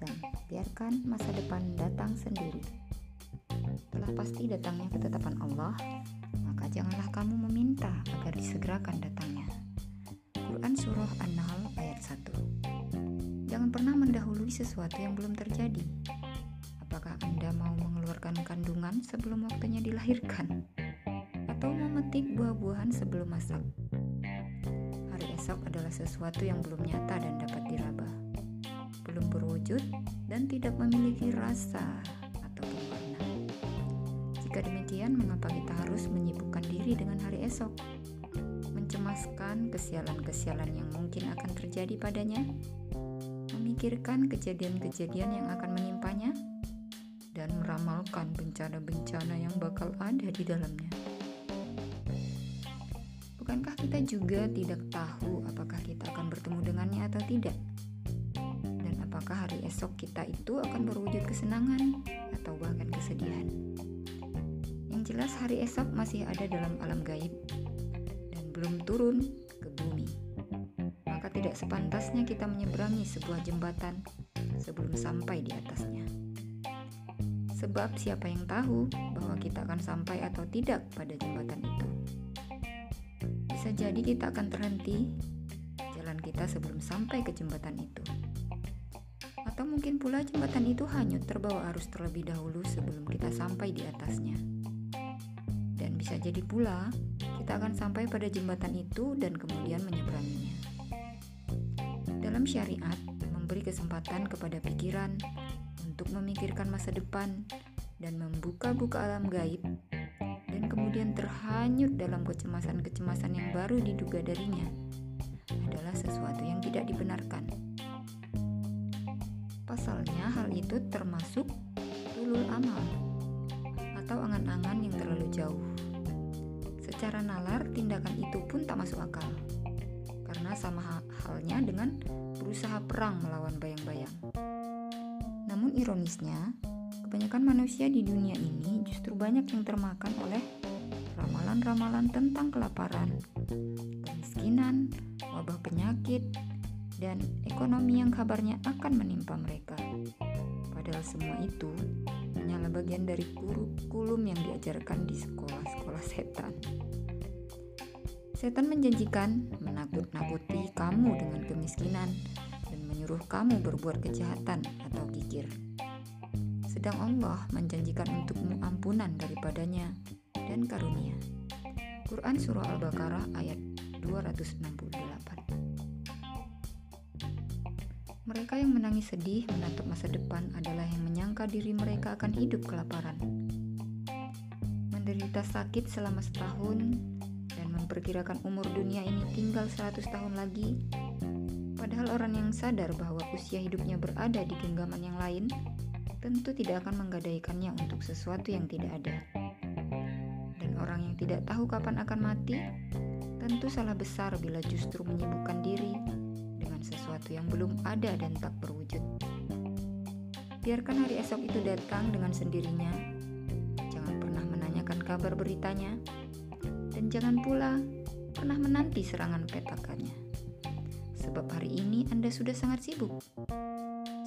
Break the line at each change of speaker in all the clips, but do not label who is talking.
Latazam, biarkan masa depan datang sendiri. Telah pasti datangnya ketetapan Allah, maka janganlah kamu meminta agar disegerakan datangnya. Quran Surah An-Nahl ayat 1 Jangan pernah mendahului sesuatu yang belum terjadi. Apakah Anda mau mengeluarkan kandungan sebelum waktunya dilahirkan? Atau memetik buah-buahan sebelum masak? esok adalah sesuatu yang belum nyata dan dapat diraba, belum berwujud dan tidak memiliki rasa atau warna. Jika demikian, mengapa kita harus menyibukkan diri dengan hari esok? Mencemaskan kesialan-kesialan yang mungkin akan terjadi padanya? Memikirkan kejadian-kejadian yang akan menimpanya? Dan meramalkan bencana-bencana yang bakal ada di dalamnya. Bukankah kita juga tidak tahu apakah kita akan bertemu dengannya atau tidak? Apakah hari esok kita itu akan berwujud kesenangan atau bahkan kesedihan? Yang jelas hari esok masih ada dalam alam gaib dan belum turun ke bumi. Maka tidak sepantasnya kita menyeberangi sebuah jembatan sebelum sampai di atasnya. Sebab siapa yang tahu bahwa kita akan sampai atau tidak pada jembatan itu? Bisa jadi kita akan terhenti jalan kita sebelum sampai ke jembatan itu. Atau mungkin pula jembatan itu hanyut terbawa arus terlebih dahulu sebelum kita sampai di atasnya. Dan bisa jadi pula kita akan sampai pada jembatan itu dan kemudian menyeberanginya. Dalam syariat, memberi kesempatan kepada pikiran untuk memikirkan masa depan dan membuka-buka alam gaib dan kemudian terhanyut dalam kecemasan-kecemasan yang baru diduga darinya adalah sesuatu yang tidak dibenarkan. Pasalnya hal itu termasuk tulul amal atau angan-angan yang terlalu jauh. Secara nalar, tindakan itu pun tak masuk akal. Karena sama halnya dengan berusaha perang melawan bayang-bayang. Namun ironisnya, Kebanyakan manusia di dunia ini justru banyak yang termakan oleh ramalan-ramalan tentang kelaparan, kemiskinan, wabah penyakit, dan ekonomi yang kabarnya akan menimpa mereka. Padahal semua itu hanyalah bagian dari kurikulum yang diajarkan di sekolah-sekolah setan. Setan menjanjikan menakut-nakuti kamu dengan kemiskinan dan menyuruh kamu berbuat kejahatan atau gigir sedang Allah menjanjikan untukmu ampunan daripadanya dan karunia. Quran Surah Al-Baqarah ayat 268 Mereka yang menangis sedih menatap masa depan adalah yang menyangka diri mereka akan hidup kelaparan. Menderita sakit selama setahun dan memperkirakan umur dunia ini tinggal 100 tahun lagi, padahal orang yang sadar bahwa usia hidupnya berada di genggaman yang lain, tentu tidak akan menggadaikannya untuk sesuatu yang tidak ada. Dan orang yang tidak tahu kapan akan mati, tentu salah besar bila justru menyibukkan diri dengan sesuatu yang belum ada dan tak berwujud. Biarkan hari esok itu datang dengan sendirinya. Jangan pernah menanyakan kabar beritanya, dan jangan pula pernah menanti serangan petakannya. Sebab hari ini Anda sudah sangat sibuk.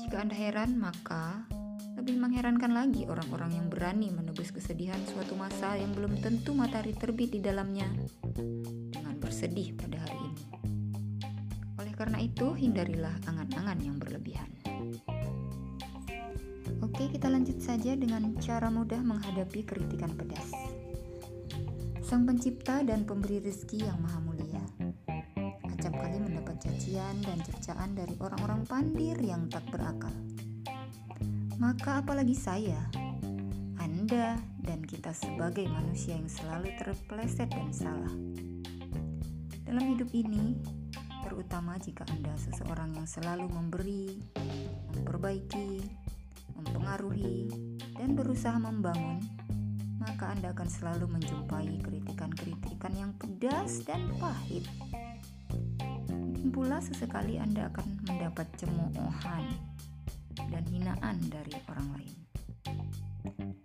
Jika Anda heran, maka lebih mengherankan lagi orang-orang yang berani menebus kesedihan suatu masa yang belum tentu matahari terbit di dalamnya dengan bersedih pada hari ini. Oleh karena itu, hindarilah angan-angan yang berlebihan. Oke, kita lanjut saja dengan cara mudah menghadapi kritikan pedas. Sang pencipta dan pemberi rezeki yang maha mulia. Acap kali mendapat cacian dan cercaan dari orang-orang pandir yang tak berakal maka apalagi saya, Anda, dan kita sebagai manusia yang selalu terpeleset dan salah. Dalam hidup ini, terutama jika Anda seseorang yang selalu memberi, memperbaiki, mempengaruhi, dan berusaha membangun, maka Anda akan selalu menjumpai kritikan-kritikan yang pedas dan pahit. Mungkin pula sesekali Anda akan mendapat cemoohan dan hinaan dari orang lain.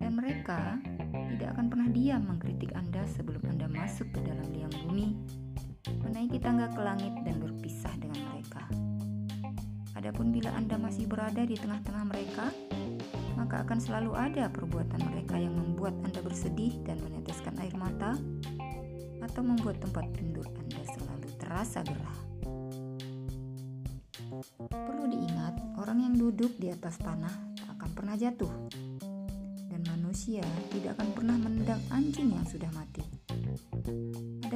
Dan mereka tidak akan pernah diam mengkritik Anda sebelum Anda masuk ke dalam liang bumi, menaiki tangga ke langit dan berpisah dengan mereka. Adapun bila Anda masih berada di tengah-tengah mereka, maka akan selalu ada perbuatan mereka yang membuat Anda bersedih dan meneteskan air mata, atau membuat tempat tidur Anda selalu terasa gerah. Perlu diingat, orang yang duduk di atas tanah tak akan pernah jatuh, dan manusia tidak akan pernah menendang anjing yang sudah mati.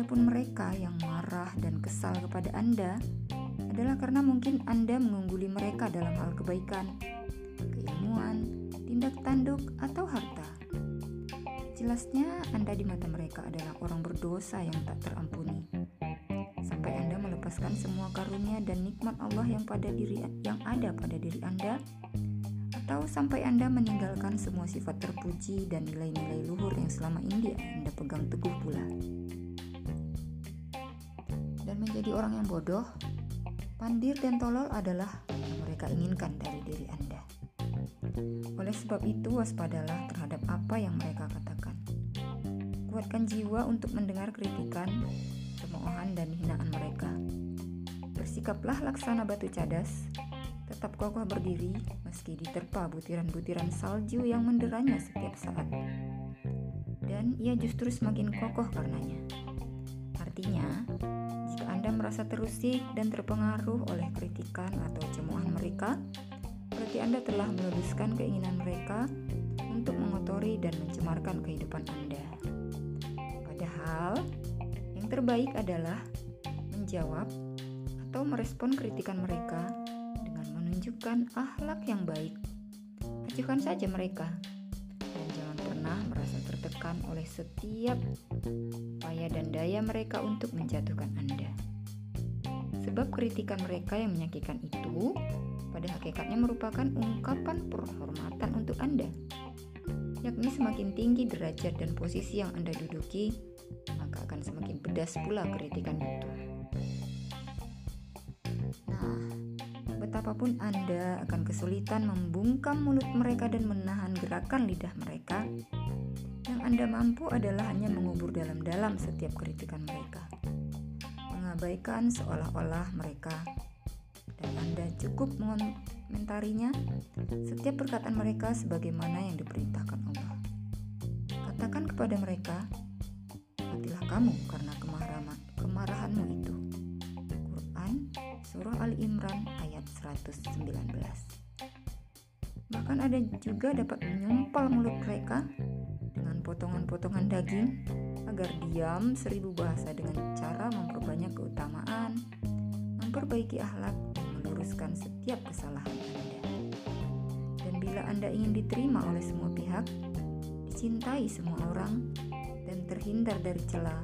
Adapun mereka yang marah dan kesal kepada Anda adalah karena mungkin Anda mengungguli mereka dalam hal kebaikan, keilmuan, tindak tanduk, atau harta. Jelasnya, Anda di mata mereka adalah orang berdosa yang tak terampuni. Sampai Anda melepaskan semua karunia dan nikmat Allah yang pada diri yang ada pada diri Anda, atau sampai Anda meninggalkan semua sifat terpuji dan nilai-nilai luhur yang selama ini Anda pegang teguh pula menjadi orang yang bodoh, pandir dan tolol adalah yang mereka inginkan dari diri Anda. Oleh sebab itu, waspadalah terhadap apa yang mereka katakan. Kuatkan jiwa untuk mendengar kritikan, cemoohan, dan hinaan mereka. Bersikaplah laksana batu cadas, tetap kokoh berdiri meski diterpa butiran-butiran salju yang menderanya setiap saat. Dan ia justru semakin kokoh karenanya. Artinya, anda merasa terusik dan terpengaruh oleh kritikan atau cemoohan mereka, berarti Anda telah meluluskan keinginan mereka untuk mengotori dan mencemarkan kehidupan Anda. Padahal, yang terbaik adalah menjawab atau merespon kritikan mereka dengan menunjukkan akhlak yang baik. Ajukan saja mereka dan jangan pernah merasa tertekan oleh setiap upaya dan daya mereka untuk menjatuhkan Anda. Sebab kritikan mereka yang menyakitkan itu pada hakikatnya merupakan ungkapan penghormatan untuk Anda. Yakni semakin tinggi derajat dan posisi yang Anda duduki, maka akan semakin pedas pula kritikan itu. Nah, betapapun Anda akan kesulitan membungkam mulut mereka dan menahan gerakan lidah mereka, yang Anda mampu adalah hanya mengubur dalam-dalam setiap kritikan mereka mengabaikan seolah-olah mereka dan Anda cukup mengomentarinya setiap perkataan mereka sebagaimana yang diperintahkan Allah. Katakan kepada mereka, matilah kamu karena kemarahan, kemarahanmu itu. Quran Surah Ali Imran ayat 119 Bahkan ada juga dapat menyumpal mulut mereka dengan potongan-potongan daging agar diam seribu bahasa dengan cara memperbanyak keutamaan, memperbaiki akhlak, dan meluruskan setiap kesalahan Anda. Dan bila Anda ingin diterima oleh semua pihak, dicintai semua orang, dan terhindar dari celah,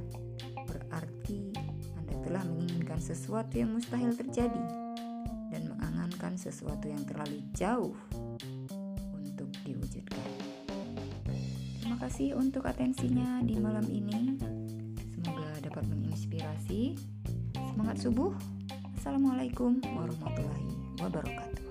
berarti Anda telah menginginkan sesuatu yang mustahil terjadi dan mengangankan sesuatu yang terlalu jauh kasih untuk atensinya di malam ini. Semoga dapat menginspirasi. Semangat subuh. Assalamualaikum warahmatullahi wabarakatuh.